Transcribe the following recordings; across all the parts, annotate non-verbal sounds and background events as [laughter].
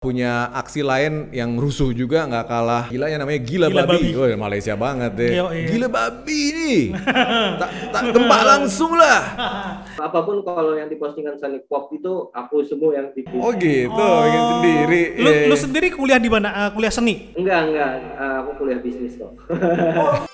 punya aksi lain yang rusuh juga nggak kalah gila ya namanya gila, Gila babi, babi. Oh, Malaysia banget deh Yo, iya. gila babi nih [laughs] tak tak gempa langsung lah [laughs] apa pun kalau yang dipostingan Sonic Pop itu aku semua yang bikin. oh gitu bikin sendiri Lu, Iya, lu iya. sendiri kuliah di mana? Eh, kuliah seni. Enggak, enggak. Ah, aku kuliah bisnis kok. [laughs]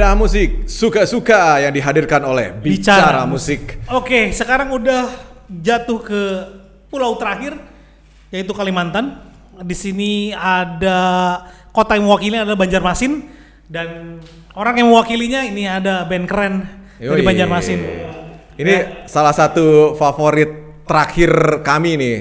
bedah musik suka-suka yang dihadirkan oleh bicara, musik Oke, sekarang udah jatuh ke pulau terakhir yaitu Kalimantan. Di sini ada kota yang mewakilinya adalah Banjarmasin dan orang yang mewakilinya ini ada band keren dari Yoi. Banjarmasin. Ini salah satu favorit terakhir kami nih.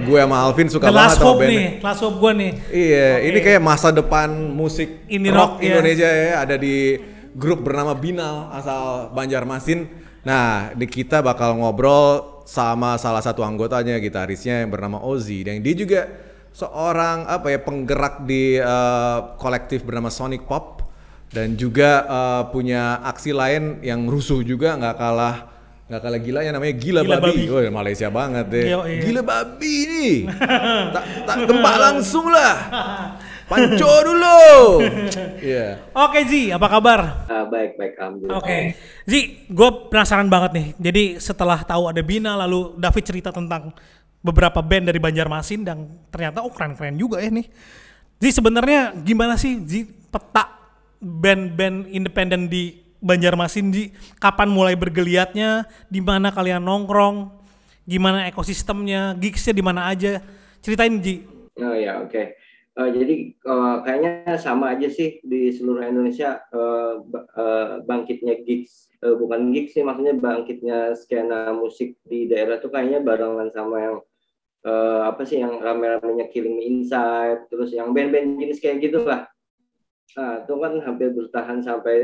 Gue [laughs] sama Alvin suka The banget Last sama Hope band. nih, Last Hope gue nih. Iya, ini kayak masa depan musik Indie rock, rock, ya. Indonesia ya. Ada di grup bernama Binal asal Banjarmasin. Nah, di kita bakal ngobrol sama salah satu anggotanya, gitarisnya yang bernama Ozzy. Dan dia juga seorang apa ya penggerak di eh, kolektif bernama Sonic Pop dan juga eh, punya aksi lain yang rusuh juga nggak kalah nggak kalah gila ya namanya gila, Gila babi. Babi. Oh, Malaysia banget deh. Yo, iya. Gila babi nih. [laughs] tak tak gempa langsung lah. [laughs] Panco [laughs] dulu. Iya. Oke Ji, apa kabar? Ah, baik, baik, alhamdulillah. Oke, Ji, gue penasaran banget nih. Jadi setelah tahu ada Bina, lalu David cerita tentang beberapa band dari Banjarmasin dan ternyata oh keren-keren juga ya nih. Ji sebenarnya gimana sih Ji peta band-band independen di Banjarmasin Ji? Kapan mulai bergeliatnya? Di mana kalian nongkrong? Gimana ekosistemnya? Gigsnya di mana aja? Ceritain Ji. Oh ya, oke. Eh, jadi eh, kayaknya sama aja sih di seluruh Indonesia ba- eh, bangkitnya gigs, Eh, bukan gigs sih, maksudnya bangkitnya skena musik di daerah tuh kayaknya barengan sama yang eh, apa sih yang rame-ramenya Killing Me Inside, terus yang band-band jenis kayak gitu lah. Nah, itu kan hampir bertahan sampai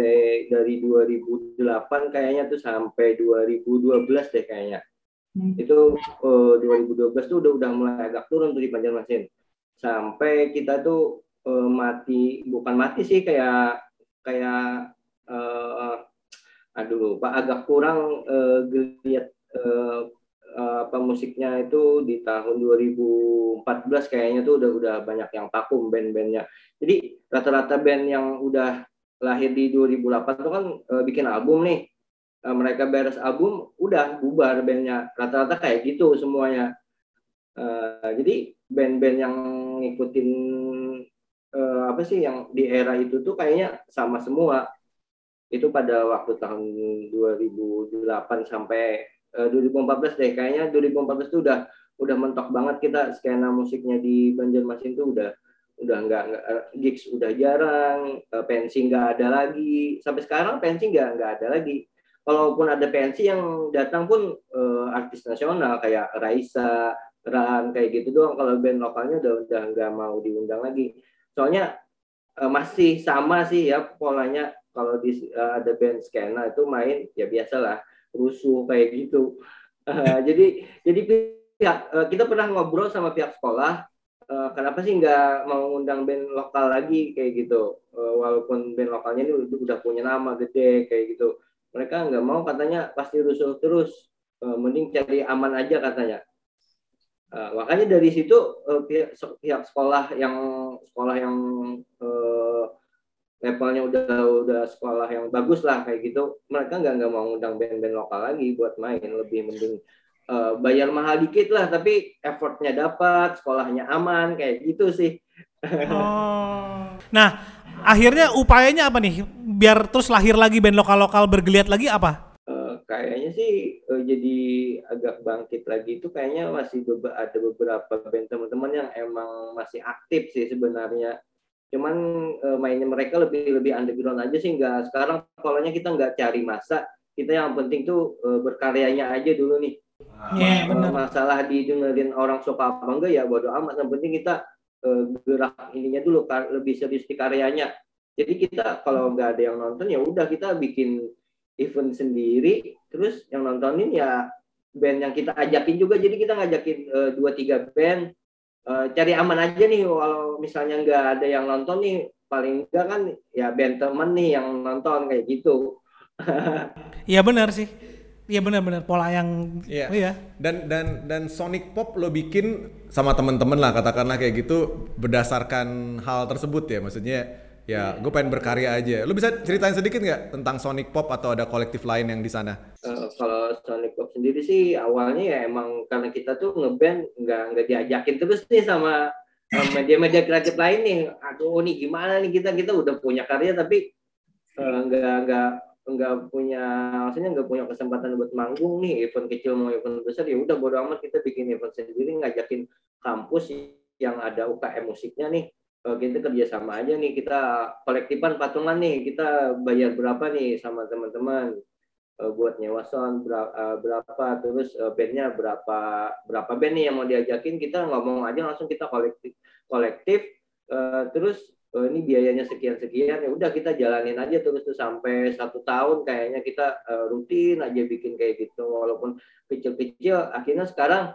dari 2008 kayaknya tuh sampai 2012 deh kayaknya. Itu eh, 2012 tuh udah udah mulai agak turun tuh di Banjarmasin sampai kita tuh eh, mati bukan mati sih kayak kayak eh, aduh lupa agak kurang eh, geliat eh, apa musiknya itu di tahun 2014 kayaknya tuh udah udah banyak yang vakum band-bandnya. Jadi rata-rata band yang udah lahir di 2008 tuh kan eh, bikin album nih. Eh, mereka beres album udah bubar bandnya. Rata-rata kayak gitu semuanya. Eh, jadi band-band yang ngikutin eh, apa sih yang di era itu tuh kayaknya sama semua. Itu pada waktu tahun 2008 sampai eh, 2014 deh. Kayaknya 2014 tuh udah udah mentok banget kita. Skena musiknya di Banjarmasin tuh udah udah nggak eh, gigs udah jarang. Eh, pensi nggak ada lagi. Sampai sekarang pensi nggak nggak ada lagi. Kalaupun ada pensi yang datang pun eh, artis nasional kayak Raisa Ran kayak gitu doang. Kalau band lokalnya udah udah nggak mau diundang lagi. Soalnya eh, masih sama sih ya polanya. Kalau di eh, ada band skena itu main ya biasalah rusuh kayak gitu. [laughs] Eh, jadi jadi pihak eh, kita pernah ngobrol sama pihak sekolah eh, kenapa sih nggak mau undang band lokal lagi kayak gitu. Eh, walaupun band lokalnya ini udah, udah punya nama gede kayak gitu. Mereka nggak mau katanya pasti rusuh terus. Eh, mending cari aman aja katanya Uh, makanya dari situ uh, pihak, pihak sekolah yang sekolah yang uh, levelnya udah udah sekolah yang bagus lah kayak gitu mereka nggak nggak mau undang band-band lokal lagi buat main lebih mending uh, bayar mahal dikit lah tapi effortnya dapat sekolahnya aman kayak gitu sih Oh. Nah, akhirnya upayanya apa nih? Biar terus lahir lagi band lokal-lokal bergeliat lagi apa? Kayaknya sih eh, jadi agak bangkit lagi itu kayaknya masih bebe- ada beberapa band teman-teman yang emang masih aktif sih sebenarnya. Cuman eh, mainnya mereka lebih lebih underground aja sih nggak sekarang polanya kita nggak cari masa. Kita yang penting tuh eh, berkaryanya aja dulu nih. Iya, Eh, benar. masalah didengerin orang suka apa enggak ya bodo amat. Yang penting kita eh, gerak ininya dulu lebih serius di karyanya. Jadi kita kalau nggak ada yang nonton ya udah kita bikin event sendiri terus yang nontonin ya band yang kita ajakin juga. Jadi kita ngajakin eh, dua tiga band uh, cari aman aja nih. Kalau misalnya nggak ada yang nonton nih paling enggak kan ya band temen nih yang nonton kayak gitu. [laughs] Iya benar sih. Iya benar-benar pola yang Iya. oh iya. Dan dan dan Sonic Pop lo bikin sama temen-temen lah katakanlah kayak gitu berdasarkan hal tersebut ya. Maksudnya ya gue pengen berkarya aja. Lo bisa ceritain sedikit nggak tentang Sonic Pop atau ada kolektif lain yang di sana? Uh, kalau Sonic Pop sendiri sih awalnya ya emang karena kita tuh ngeband nggak nggak diajakin terus nih sama uh, media-media kreatif lain nih. Aduh nih gimana nih kita kita udah punya karya tapi uh, nggak nggak nggak punya maksudnya nggak punya kesempatan buat manggung nih event kecil mau event besar ya udah bodo amat kita bikin event sendiri ngajakin kampus yang ada UKM musiknya nih uh, kita kerjasama aja nih kita kolektifan patungan nih kita bayar berapa nih sama teman-teman. Uh, buat nyewa sound berapa, uh, terus bandnya berapa berapa band nih yang mau diajakin kita ngomong aja langsung kita kolektif kolektif. Terus ini biayanya sekian sekian ya udah kita jalanin aja terus tuh sampai satu tahun kayaknya kita rutin aja bikin kayak gitu. Walaupun kecil-kecil akhirnya sekarang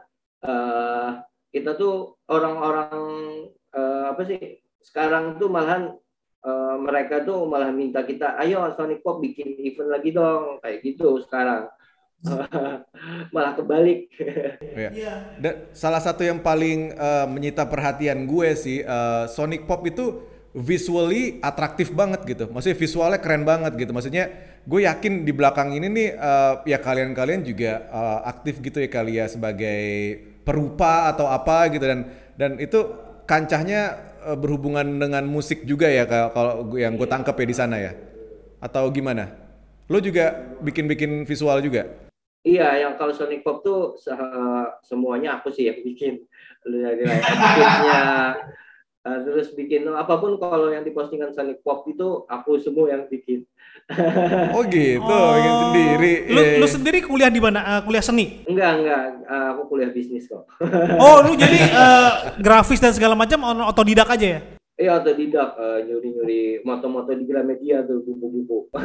kita tuh orang-orang uh, apa sih sekarang tuh malahan uh, mereka tuh malah minta kita ayo Sonic Pop bikin event lagi dong kayak gitu sekarang [laughs] malah kebalik. [laughs] ya. Dan salah satu yang paling uh, menyita perhatian gue sih uh, Sonic Pop itu visually atraktif banget gitu. Maksudnya visualnya keren banget gitu. Maksudnya gue yakin di belakang ini nih uh, ya kalian-kalian juga uh, aktif gitu ya kali ya sebagai perupa atau apa gitu dan dan itu kancahnya uh, berhubungan dengan musik juga ya kalau yang gue tangkap ya di sana ya. Atau gimana? Lo juga bikin-bikin visual juga? Iya, yang kalau Sonic Pop tuh semuanya aku sih yang bikin. Dari [laughs] terus bikin apa pun kalau yang dipostingan Sonic Pop itu aku semua yang bikin. [laughs] oh gitu, oh, bikin sendiri. Lu, lu sendiri kuliah di mana? Uh, kuliah seni? Enggak, enggak. Uh, aku kuliah bisnis kok. oh, lu [laughs] jadi uh, grafis dan segala macam otodidak aja ya? Iya otodidak, uh, nyuri-nyuri moto-moto di Gramedia tuh buku-buku. [laughs]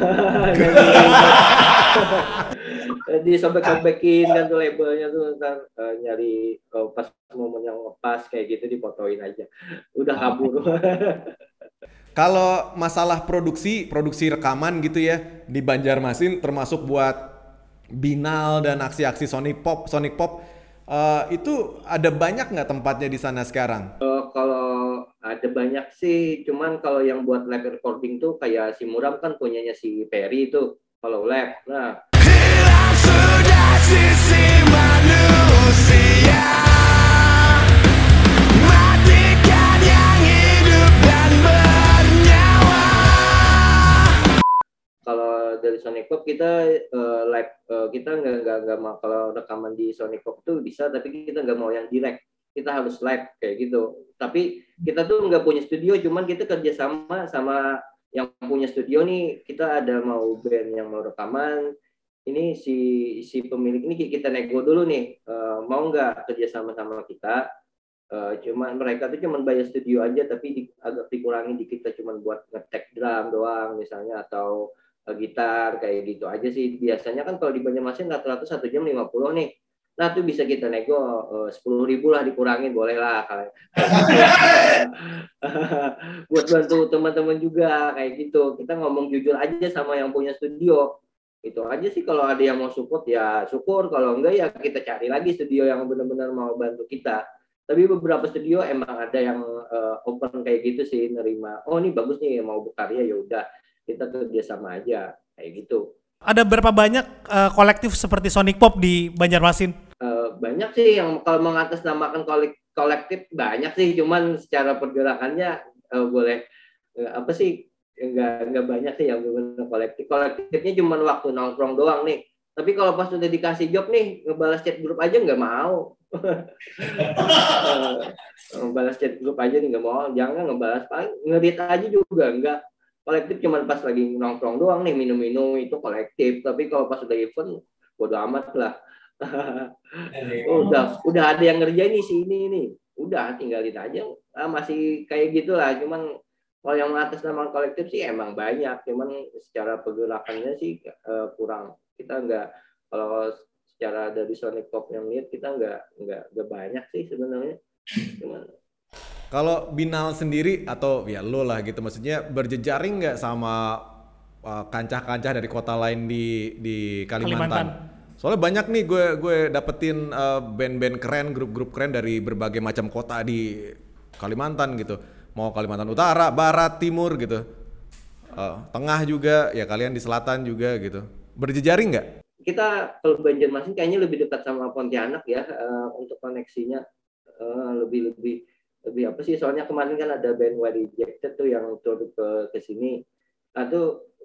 Disobek-sobekin kan tuh labelnya tuh ntar uh, nyari uh, pas momen yang pas kayak gitu dipotoin aja. Udah kabur. [laughs] Kalau masalah produksi, produksi rekaman gitu ya di Banjarmasin termasuk buat Binal dan aksi-aksi Sonic Pop, Sonic Pop uh, itu ada banyak nggak tempatnya di sana sekarang? Uh, kalau ada banyak sih, cuman kalau yang buat live recording tuh kayak si Muram kan punyanya si Perry itu kalau live. Nah. sudah sisi dari Sonic Pop kita uh, live uh, kita nggak nggak nggak mau kalau rekaman di Sonic Pop tuh bisa tapi kita nggak mau yang direct kita harus live kayak gitu. Tapi kita tuh nggak punya studio, cuman kita kerjasama sama yang punya studio nih. Kita ada mau band yang mau rekaman. Ini si si pemilik ini kita nego dulu nih, uh, mau nggak kerjasama sama kita? Uh, cuman mereka tuh cuman bayar studio aja, tapi di, agak dikurangi dikit kita cuman buat ngetek drum doang misalnya atau gitar kayak gitu aja sih. Biasanya kan kalau di Banjarmasin rata-rata satu jam 50 nih Nah, itu bisa kita nego sepuluh ribu lah dikurangin, boleh lah. [laughs] Buat bantu teman-teman juga kayak gitu. Kita ngomong jujur aja sama yang punya studio. Itu aja sih kalau ada yang mau support ya syukur. Kalau enggak ya kita cari lagi studio yang benar-benar mau bantu kita. Tapi beberapa studio emang ada yang uh, open kayak gitu sih nerima. Oh ini bagus nih mau berkarya ya udah kita kerja sama aja kayak gitu. Ada berapa banyak uh, kolektif seperti Sonic Pop di Banjarmasin? Uh, banyak sih yang kalau mengatasnamakan kolektif banyak sih, cuman secara pergerakannya uh, boleh uh, apa sih nggak nggak banyak sih yang benar kolektif. Kolektifnya cuma waktu nongkrong doang nih. Tapi kalau pas udah dikasih job nih ngebalas chat grup aja nggak mau. [laughs] ngebalas chat grup aja nih nggak mau. Jangan ngebalas paling ngerit aja juga nggak kolektif cuman pas lagi nongkrong doang nih minum-minum itu kolektif. Tapi kalau pas udah event bodo amat lah. Oh, [laughs] udah udah ada yang ngerjain nih si ini nih. Udah tinggalin aja. Ah, masih kayak gitulah. Cuman kalau yang atas nama kolektif sih emang banyak. Cuman secara pergerakannya sih uh, kurang. Kita nggak kalau secara dari Sonic Pop yang lihat kita nggak nggak nggak banyak sih sebenarnya. Gimana? Kalau Binal sendiri atau ya lo lah gitu maksudnya berjejaring nggak sama uh, kancah-kancah dari kota lain di di Kalimantan? Kalimantan. Soalnya banyak nih gue gue dapetin uh, band-band keren, grup-grup keren dari berbagai macam kota di Kalimantan gitu. Mau Kalimantan Utara, Barat, Timur gitu. Uh, tengah juga, ya kalian di selatan juga gitu. Berjejaring nggak? Kita kalau Banjarmasin kayaknya lebih dekat sama Pontianak ya eh, untuk koneksinya Eh, lebih lebih lebih apa sih? Soalnya kemarin kan ada band Wadi Rejected tuh yang tur ke ke sini. Nah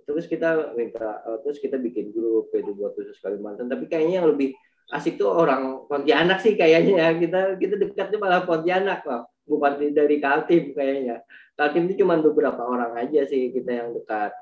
terus kita minta eh, terus kita bikin grup itu buat khusus Kalimantan. Tapi kayaknya yang lebih asik tuh orang Pontianak sih kayaknya ya. Kita kita dekatnya malah Pontianak loh, bukan dari Kaltim kayaknya. Kaltim itu cuma beberapa orang aja sih kita yang dekat.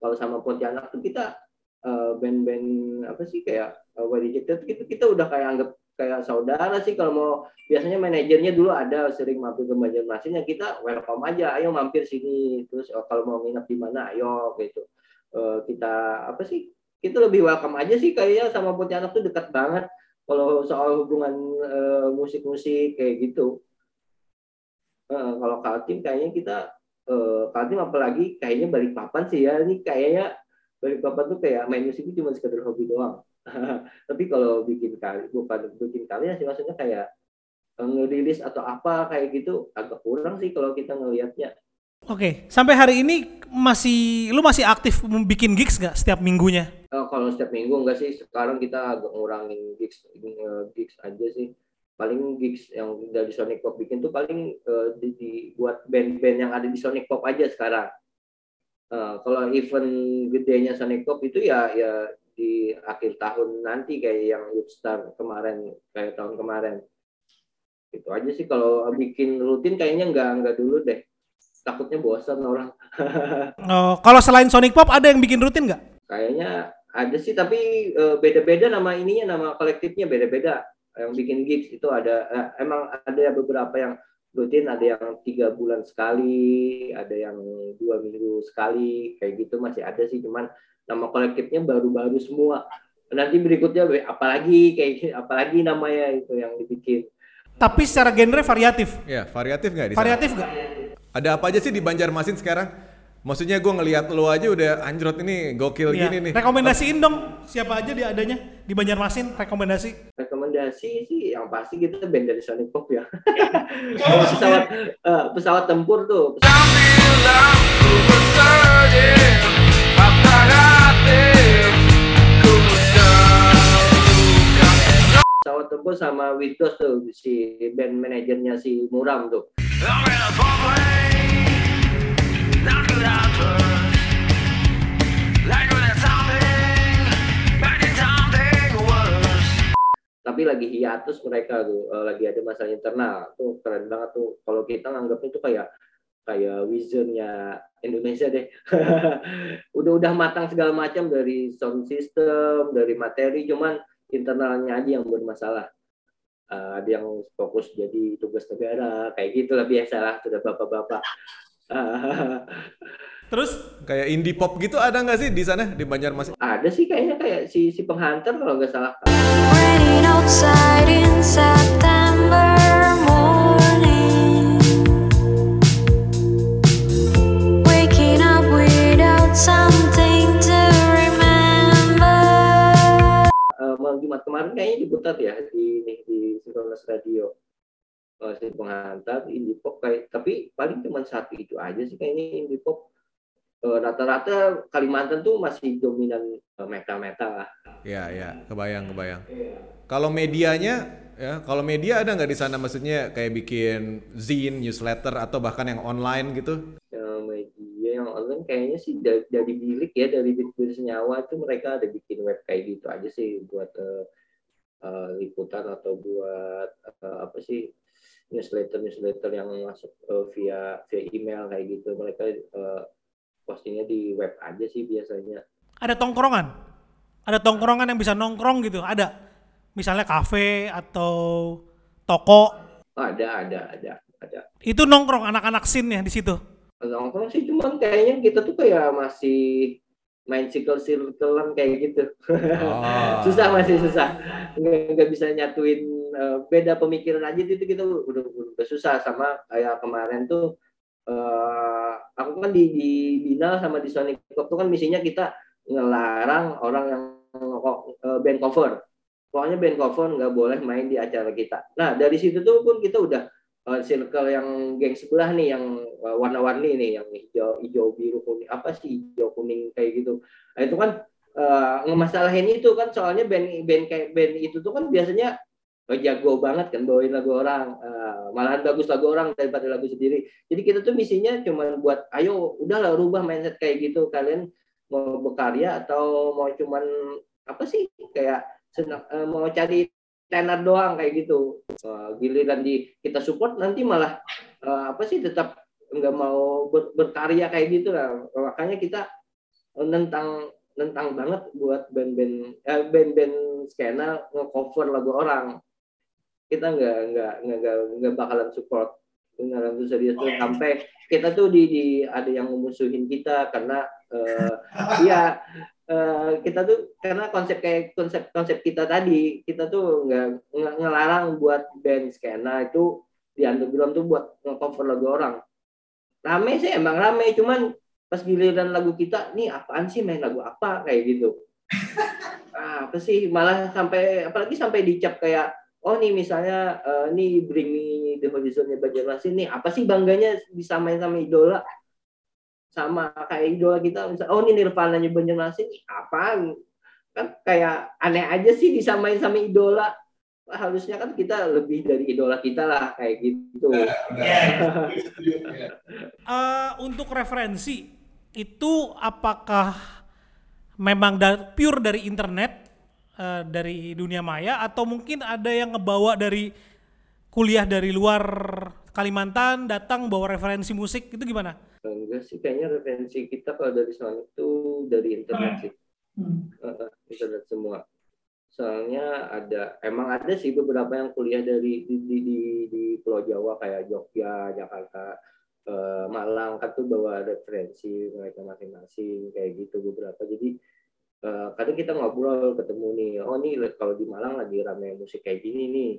Kalau sama Pontianak tuh kita eh, band-band apa sih kayak uh, Wadi Rejected kita kita udah kayak anggap kayak saudara sih kalau mau biasanya manajernya dulu ada sering mampir ke Banjarmasin ya kita welcome aja ayo mampir sini terus oh, kalau mau nginep di mana ayo gitu. Eh, kita apa sih kita lebih welcome aja sih kayaknya sama Pontianak tuh dekat banget kalau soal hubungan eh, musik-musik kayak gitu. Eh, kalau Kaltim kayaknya kita eh, Kaltim apalagi kayaknya Balikpapan sih ya ini kayaknya Balikpapan tuh kayak main musik itu cuma sekedar hobi doang [laughs] tapi kalau bikin kali bukan bikin karya sih maksudnya kayak eh, ngerilis atau apa kayak gitu agak kurang sih kalau kita ngelihatnya. Oke, sampai hari ini masih lu masih aktif bikin gigs gak setiap minggunya? Eh, kalau setiap minggu enggak sih sekarang kita agak ngurangin gigs eh, gigs aja sih. Paling gigs yang dari Sonic Pop bikin tuh paling eh, di, dibuat band-band yang ada di Sonic Pop aja sekarang. Eh, kalau event gedenya Sonic Pop itu ya ya di akhir tahun nanti kayak yang Youth Star kemarin kayak tahun kemarin itu aja sih kalau bikin rutin kayaknya enggak enggak dulu deh takutnya bosan orang [laughs] Oh, kalau selain Sonic Pop ada yang bikin rutin nggak? Kayaknya ada sih, tapi eh, beda-beda nama ininya, nama kolektifnya beda-beda. Yang bikin gigs itu ada, eh, emang ada beberapa yang rutin, ada yang tiga bulan sekali, ada yang dua minggu sekali, kayak gitu masih ada sih. Cuman nama kolektifnya baru-baru semua. Nanti berikutnya apalagi kayak apalagi namanya itu yang dibikin. Tapi secara genre variatif. Ya, variatif nggak? Variatif nggak? Ada apa aja sih di Banjarmasin sekarang? Maksudnya gue ngelihat lo aja udah anjrot ini gokil Iya. gini nih. Rekomendasiin dong siapa aja di adanya di Banjarmasin rekomendasi. rekomendasi sih yang pasti kita band dari Sonic Pop ya. [laughs] Pesawat eh, pesawat tempur tuh pesawat tempur sama Witos tuh si band manajernya si Muram tuh. Tapi lagi hiatus mereka tuh, eh, lagi ada masalah internal tuh keren banget tuh. Kalau kita nganggapnya tuh kayak kayak visionnya Indonesia deh. [laughs] udah udah matang segala macam dari sound system, dari materi, cuman internalnya aja yang bermasalah. Eh, ada yang fokus jadi tugas negara, kayak gitu lah biasa lah, sudah bapak-bapak. [laughs] Terus Kayak indie pop gitu ada nggak sih di sana di Banjarmasin? ada sih kayaknya kayak si si penghantar kalau nggak salah. Jumat kemarin kayaknya diputar ya di ini di Sintonas Radio. Eh, si penghantar indie pop kayak tapi paling cuma satu itu aja sih kayaknya indie pop. Eh, rata-rata Kalimantan tuh masih dominan eh, metal-metal lah. Ya, ya, kebayang, kebayang. Kalau medianya, ya, kalau media ada nggak di sana? Maksudnya kayak bikin zine, newsletter, atau bahkan yang online gitu? Online kayaknya sih da- dari bilik ya dari bilik senyawa itu mereka ada bikin web kayak gitu aja sih buat eh, eh, liputan atau buat eh, apa sih newsletter newsletter yang masuk eh, via via email kayak gitu mereka eh, postingnya di web aja sih biasanya ada tongkrongan. Ada tongkrongan yang bisa nongkrong gitu. Ada. Misalnya kafe atau toko. Ada ada ada ada Itu nongkrong anak-anak scene ya di situ. Nongkrong sih cuman kayaknya kita tuh kayak masih main circle circlean kayak gitu. Oh. [laughs] susah masih susah. Nggak, bisa nyatuin eh, beda pemikiran aja itu kita udah, udah susah sama kayak kemarin tuh eh, aku kan di di Binal sama di Sonic Pop tuh kan misinya kita ngelarang orang yang eh, band cover. Pokoknya band cover nggak boleh main di acara kita. Nah dari situ tuh pun kita udah eh, circle yang geng sebelah nih yang eh, warna-warni nih yang hijau hijau biru kuning apa sih hijau kuning kayak gitu. Nah, itu kan eh, ngemasalahin itu kan soalnya band band kayak band itu tuh kan biasanya eh, jago banget kan bawain lagu orang Eh, malahan bagus lagu orang daripada lagu sendiri. Jadi kita tuh misinya cuma buat ayo udahlah rubah mindset kayak gitu kalian mau berkarya atau mau cuman apa sih kayak senang mau cari tenar doang kayak gitu. Eh, giliran di kita support nanti malah eh, apa sih tetap nggak mau ber- berkarya kayak gitu lah. Makanya kita nentang nentang banget buat band-band eh, band-band skena nge-cover lagu orang. Kita nggak nggak nggak nggak bakalan support. Beneran tuh serius. Tuh sampai kita tuh di, di ada yang memusuhin kita karena eh, iya eh, kita tuh karena konsep kayak konsep konsep kita tadi kita tuh nggak nge- ngelarang buat band skena itu di underground tuh buat nge-cover lagu orang. Rame sih emang rame cuman pas giliran lagu kita nih apaan sih main lagu apa? kayak gitu. [laughs] Ah, apa sih malah sampai apalagi sampai dicap kayak oh nih misalnya eh, nih bring me the horizonnya Banjarmasin nih apa sih bangganya disamain sama idola sama kayak idola kita misal oh ini Nirvana nya Banjarmasin ih, apa kan kayak aneh aja sih disamain sama idola. Harusnya kan kita lebih dari idola kita lah kayak gitu. Eh, untuk referensi itu apakah memang da- pure dari internet eh, dari dunia maya atau mungkin ada yang ngebawa dari kuliah dari luar Kalimantan datang bawa referensi musik itu gimana? enggak sih kayaknya referensi kita kalau dari Sonic itu dari internet sih. Eh, internet semua. Soalnya ada emang ada sih beberapa yang kuliah dari di di di, di Pulau Jawa kayak Jogja Jakarta eh, Malang kan tuh bawa referensi mereka masing-masing kayak gitu beberapa. Jadi eh, kadang kita ngobrol ketemu nih oh nih kalau di Malang lagi rame musik kayak gini nih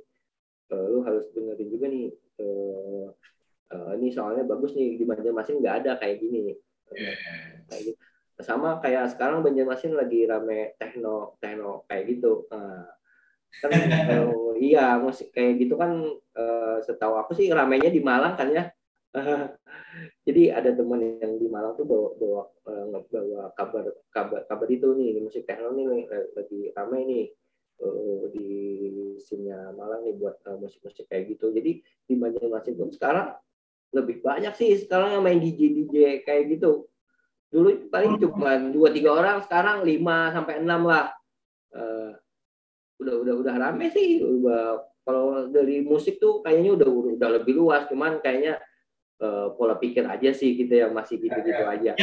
Eh, lu harus dengerin juga nih eh, eh, ini soalnya bagus nih di Banjarmasin nggak ada kayak gini Eh, kayak gitu. Sama kayak sekarang Banjarmasin lagi rame techno techno kayak gitu. Nah, kan [laughs] eh, iya musik kayak gitu kan eh, setahu aku sih ramenya di Malang kan ya. [laughs] Jadi ada teman yang di Malang tuh bawa bawa bawa kabar kabar kabar itu nih musik techno nih lagi rame nih eh, di scene-nya Malang nih buat eh, musik-musik kayak gitu. Jadi di Banjarmasin pun sekarang lebih banyak sih sekarang yang main DJ DJ kayak gitu. Dulu paling cuma dua tiga orang sekarang lima sampai enam lah. Eh, udah udah udah rame sih. Udah kalau dari musik tuh kayaknya udah udah lebih luas. Cuman kayaknya eh, pola pikir aja sih kita yang masih gitu-gitu aja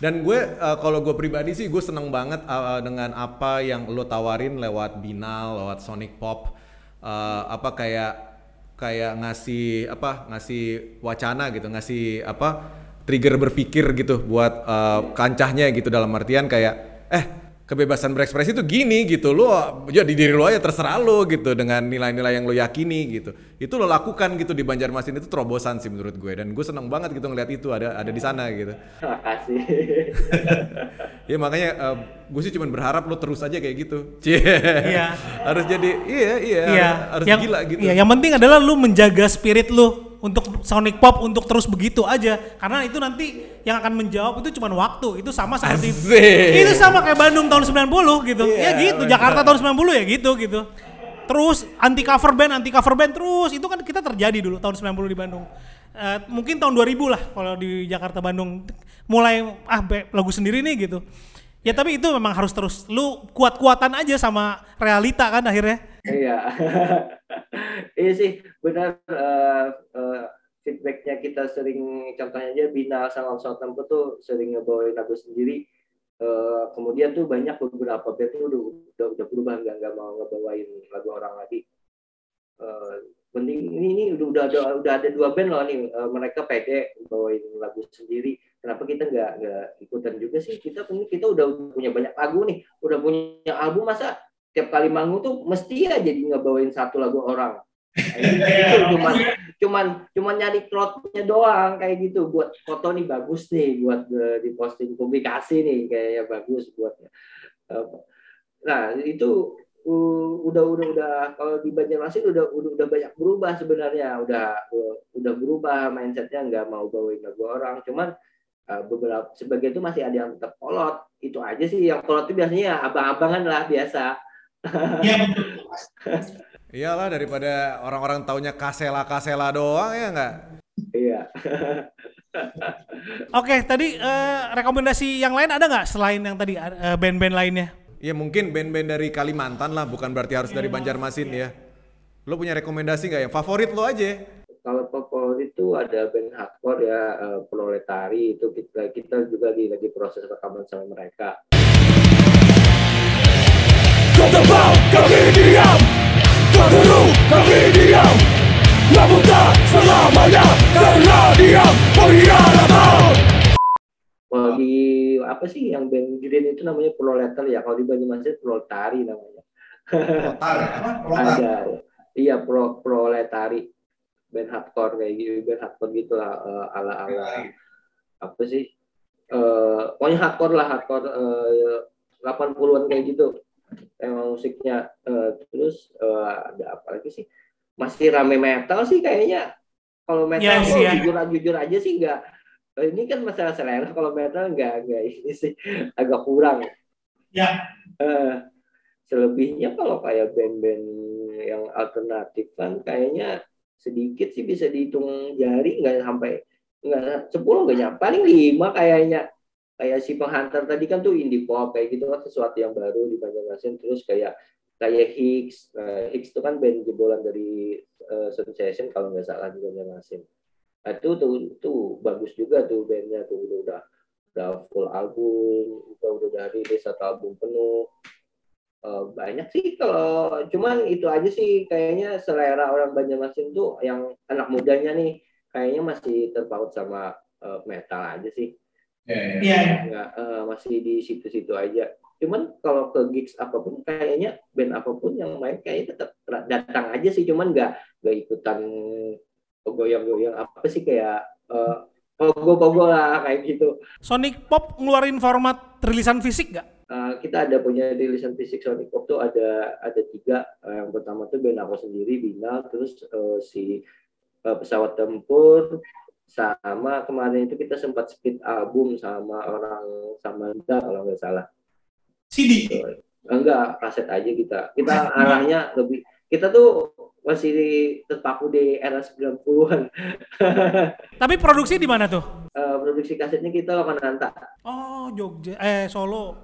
Dan gue eh, kalau gue pribadi sih gue seneng banget eh, dengan apa yang lo tawarin lewat Binal, lewat Sonic Pop, Eh, apa kayak kayak ngasih apa ngasih wacana gitu, ngasih apa trigger berpikir gitu buat eh, kancahnya gitu dalam artian kayak eh kebebasan berekspresi itu gini gitu. Lo ya di diri lo aja terserah lo gitu dengan nilai-nilai yang lo yakini gitu. Itu lo lakukan gitu di Banjarmasin. Itu terobosan sih menurut gue. Dan gue seneng banget gitu ngeliat itu ada ada di sana gitu. Makasih. [laughs] Ya makanya eh, gue sih cuma berharap lo terus aja kayak gitu. [laughs] Cie. Iya. harus jadi iya iya Iya, harus yang, gila gitu. Iya, yang penting adalah lu menjaga spirit lu untuk Sonic Pop untuk terus begitu aja. Karena itu nanti yang akan menjawab itu cuma waktu. Itu sama seperti Asik. itu sama kayak Bandung tahun 90 gitu. Iya, ya gitu, bener. Jakarta tahun 90 ya gitu gitu. Terus anti cover band, anti cover band terus itu kan kita terjadi dulu tahun 90 di Bandung. Eh, mungkin tahun 2000 lah kalau di Jakarta Bandung mulai ah be- lagu sendiri nih gitu. Ya tapi itu memang harus terus lu kuat-kuatan aja sama realita kan akhirnya. Iya, [laughs] iya sih benar eh, eh, feedbacknya kita sering contohnya aja Bina sama Southampton tuh sering ngebawain lagu sendiri. Eh, kemudian tuh banyak beberapa band tuh udah udah, udah berubah nggak nggak mau ngebawain lagu orang lagi. Eh, mending ini ini udah udah ada udah ada dua band loh nih eh, mereka pede bawain lagu sendiri. Kenapa kita nggak nggak ikutan juga sih? Kita kita udah punya banyak lagu nih, udah punya album masa tiap kali manggung tuh mesti aja jadi ngebawain satu lagu orang. [laughs] Gitu, cuman cuman cuman nyari plotnya doang kayak gitu. Buat foto nih bagus nih buat eh, diposting publikasi nih kayaknya bagus buat eh, nah itu uh, udah udah udah kalau di Banjarmasin udah udah udah banyak berubah sebenarnya. Udah uh, udah berubah mindsetnya nggak mau bawain lagu orang. Cuman uh, beberapa sebagian itu masih ada yang tetap kolot itu aja sih yang kolot itu biasanya ya abang-abangan lah biasa Iya, Iyalah daripada orang-orang taunya kasela kasela doang ya nggak? iya [laughs] Oke, tadi eh, rekomendasi yang lain ada nggak selain yang tadi eh, band-band lainnya? Ya mungkin band-band dari Kalimantan lah, bukan berarti harus dari Banjarmasin ya. Lo punya rekomendasi nggak yang favorit lo aja? kalau favorit itu ada band hardcore ya eh, proletari itu kita kita juga lagi lagi proses rekaman sama mereka Tebal, kami diam. Seru, kami diam. Namun tak selamanya Karena diam. Pengkhianatan kalau di apa sih yang band Green itu namanya? Proletar ya? Kalau di Banyumasin proletari namanya. Protar, apa? [laughs] ada. Iya pro proletari band hardcore kayak gitu band hardcore gitu lah eh, ala ala apa sih? Eh pokoknya hardcore lah hardcore eh, 80-an kayak gitu emang musiknya Eh, terus eh, ada apa lagi sih? Masih rame metal sih kayaknya. Kalau metal tuh sih, ya. jujur jujur aja sih nggak eh, ini kan masalah selera. Kalau metal nggak nggak ini sih agak kurang. Ya. Eh, selebihnya kalau kayak band-band yang alternatif kan kayaknya sedikit sih bisa dihitung jari. Nggak sampai nggak sepuluh nggak nyampe. Paling lima kayaknya kayak si penghantar tadi kan tuh indie pop kayak gitu kan sesuatu yang baru di Banjarmasin. Terus kayak kayak Hicks Nah, Hicks itu kan band jebolan dari uh, Sensation kalau nggak salah di Banjarmasin. Nah, itu tuh tuh bagus juga tuh bandnya tuh. Udah udah udah full album udah udah dari satu album penuh. Eh, banyak sih kalau cuman itu aja sih kayaknya selera orang Banjarmasin tuh yang anak mudanya nih kayaknya masih terpaut sama eh, metal aja sih Iya. nggak eh, masih di situ-situ aja cuman kalau ke gigs apa pun kayaknya band apa pun yang main kayaknya tetap datang aja sih cuman nggak nggak ikutan goyang-goyang apa sih kayak eh, pogo-pogo lah kayak gitu Sonic Pop ngeluarin format rilisan fisik nggak? Uh, kita ada punya rilisan fisik Sonic Pop tuh ada ada tiga. Uh, yang pertama tuh band aku sendiri Bina, terus uh, si uh, pesawat tempur sama kemarin itu kita sempat split album sama orang Samanda kalau nggak salah. CD. Uh, enggak, kaset aja kita. Kita [laughs] arahnya lebih kita tuh masih terpaku di era 90-an. [laughs] Tapi produksi di mana tuh? Uh, produksi kasetnya kita Lokananta. Oh, Jogja. Eh, Solo.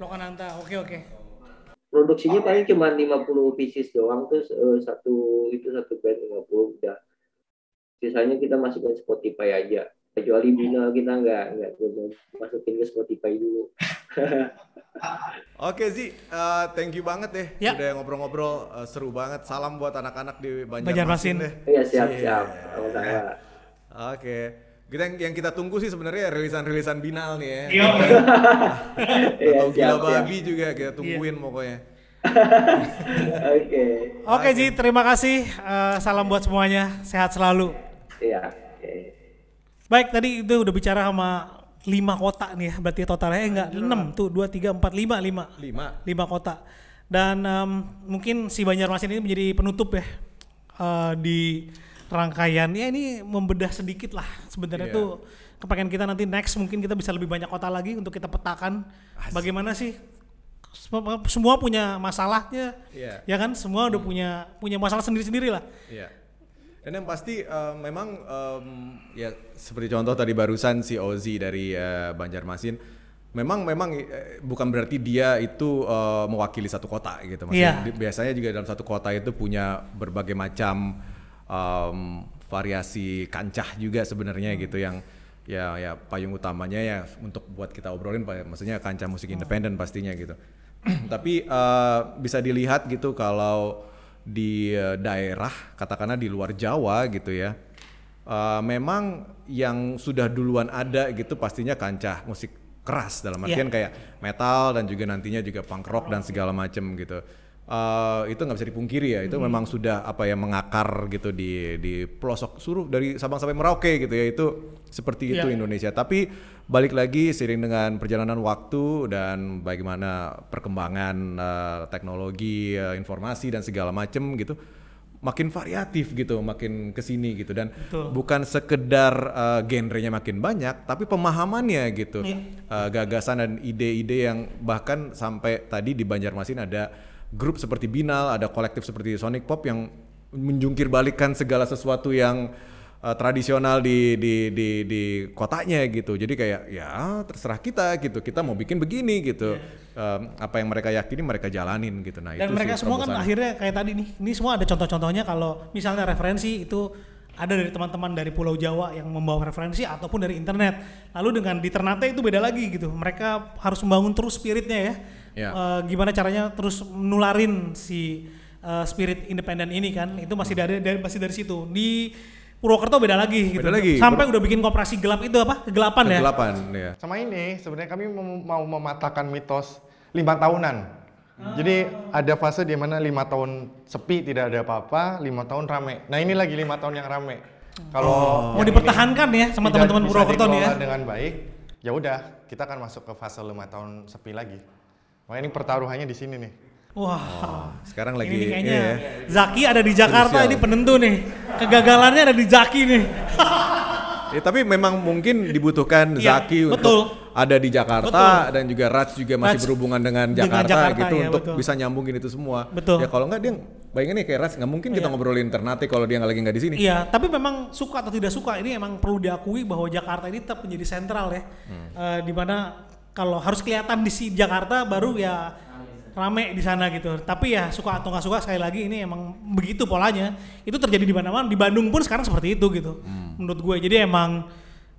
Lokananta. Oke, oke. produksinya paling cuma 50 pieces doang terus eh, satu itu satu band 50 udah sisanya kita masukin Spotify aja kecuali Bina kita nggak nggak masukin ke Spotify dulu [laughs] Oke Zi, eh, thank you banget deh. Ya. Udah ngobrol-ngobrol eh, seru banget. Salam buat anak-anak di Banjarmasin. Banjarmasin deh. iya siap Iya. siap Oke. Kita yang, yang kita tunggu sih sebenarnya rilisan-rilisan binal nih ya. iya Atau [laughs] gila siap siap babi juga kita tungguin pokoknya. [laughs] oke Oke, Ji, terima kasih. Eh, salam buat semuanya. Sehat selalu. Iya Baik, tadi itu udah bicara sama lima kota nih ya. Berarti totalnya eh, enggak enam tuh dua tiga empat lima lima Lima. lima kota. Dan em, mungkin si Banjarmasin ini menjadi penutup ya eh, di rangkaian ya ini membedah sedikit lah sebenarnya Iya. tuh kepengen kita nanti next mungkin kita bisa lebih banyak kota lagi untuk kita petakan bagaimana sih semua, punya masalahnya Iya. ya kan semua udah punya punya masalah sendiri-sendiri lah Iya. Dan yang pasti eh, memang em, ya seperti contoh tadi barusan si Ozi dari eh, Banjarmasin, memang memang eh, bukan berarti dia itu eh, mewakili satu kota gitu. Maksudnya di- biasanya juga dalam satu kota itu punya berbagai macam em, variasi kancah juga sebenarnya gitu yang ya ya payung utamanya ya untuk buat kita obrolin maksudnya kancah musik independen pastinya gitu. [clears throat] Tapi eh, bisa dilihat gitu kalau di eh, daerah katakanlah di luar Jawa gitu ya. eh, memang yang sudah duluan ada gitu pastinya kancah musik keras dalam artian kayak metal dan juga nantinya juga punk rock dan segala macem gitu. Eh, itu nggak bisa dipungkiri ya, itu memang sudah apa ya mengakar gitu di di pelosok suruh dari Sabang sampai Merauke gitu ya itu seperti itu Iya. Indonesia. Tapi balik lagi seiring dengan perjalanan waktu dan bagaimana perkembangan eh, teknologi, eh, informasi dan segala macem gitu, makin variatif gitu, makin ke sini gitu dan Betul. bukan sekedar eh, genrenya makin banyak, tapi pemahamannya gitu, Iya. Eh, gagasan dan ide-ide yang bahkan sampai tadi di Banjarmasin ada grup seperti Binal, ada kolektif seperti Sonic Pop yang menjungkir balikan segala sesuatu yang eh, tradisional di di di di kotanya gitu. Jadi kayak ya terserah kita gitu. Kita mau bikin begini gitu. Em, apa yang mereka yakini mereka jalanin gitu. Nah, Dan itu mereka sih semua kan akhirnya kayak tadi nih, ini semua ada contoh-contohnya kalau misalnya referensi itu ada dari teman-teman dari Pulau Jawa yang membawa referensi ataupun dari internet. Lalu dengan di Ternate itu beda lagi gitu. Mereka harus membangun terus spiritnya ya. Ya. Eh, gimana caranya terus nularin si eh, spirit independen ini kan? Itu masih dari, dari masih dari situ. Di Purwokerto beda lagi gitu. Beda lagi. Sampai udah bikin koperasi gelap itu apa? Kegelapan ya. Kegelapan ya. Sama ini sebenarnya kami mau, mau mematahkan mitos lima tahunan. Jadi ada fase di mana lima tahun sepi tidak ada apa-apa, lima tahun rame. Nah ini lagi lima tahun yang rame. Kalau Mau yang dipertahankan ya sama teman-teman Purwokerto nih ya. dengan baik, ya udah kita akan masuk ke fase lima tahun sepi lagi. Makanya ini pertaruhannya di sini nih. Wah. Sekarang lagi ini kayaknya iya ya. Zaki ada di Jakarta Krusial. ini penentu nih. Kegagalannya ada di Zaki nih. [laughs] Ya, tapi memang mungkin dibutuhkan Iya, Zaki betul. untuk ada di Jakarta Betul. dan juga Raj juga masih Raj berhubungan dengan dengan Jakarta, Jakarta, gitu iya, untuk betul. bisa nyambungin itu semua. Betul. Ya kalau enggak dia bayangin nih kayak Raj nggak mungkin kita Iya. ngobrolin Ternate kalau dia nggak lagi nggak di sini. Iya, tapi memang suka atau tidak suka ini emang perlu diakui bahwa Jakarta ini tetap menjadi sentral ya. Hmm. Eh, di mana kalau harus kelihatan di si Jakarta baru ya rame di sana gitu. Tapi ya suka atau nggak suka sekali lagi ini emang begitu polanya. Itu terjadi di mana-mana. Di Bandung pun sekarang seperti itu gitu. Hmm. Menurut gue. Jadi emang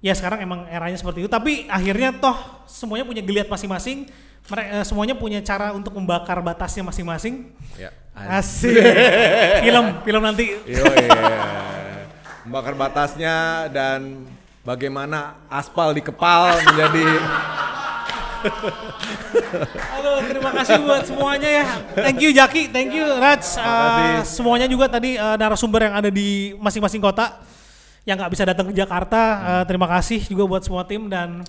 ya sekarang emang eranya seperti itu. Tapi akhirnya toh semuanya punya geliat masing-masing. Mereka semuanya punya cara untuk membakar batasnya masing-masing. Ya. Asik. [laughs] film, film nanti. Yo, iya. Membakar batasnya dan bagaimana aspal di kepal menjadi Halo, terima kasih buat semuanya ya. Thank you Jaki, thank you Raj. Uh, semuanya juga tadi uh, narasumber yang ada di masing-masing kota yang nggak bisa datang ke Jakarta. Uh, terima kasih juga buat semua tim dan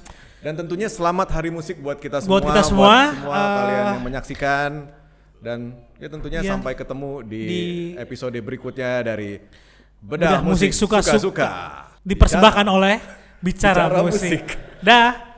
dan tentunya selamat Hari Musik buat kita semua, Buat kita semua, semua eh, kalian yang menyaksikan dan ya tentunya iya. sampai ketemu di, Di- episode berikutnya dari Bedah Bedah, Musik. Suka-Suka. dipersembahkan oleh Bicara, Bicara Musik. Musik. Dah.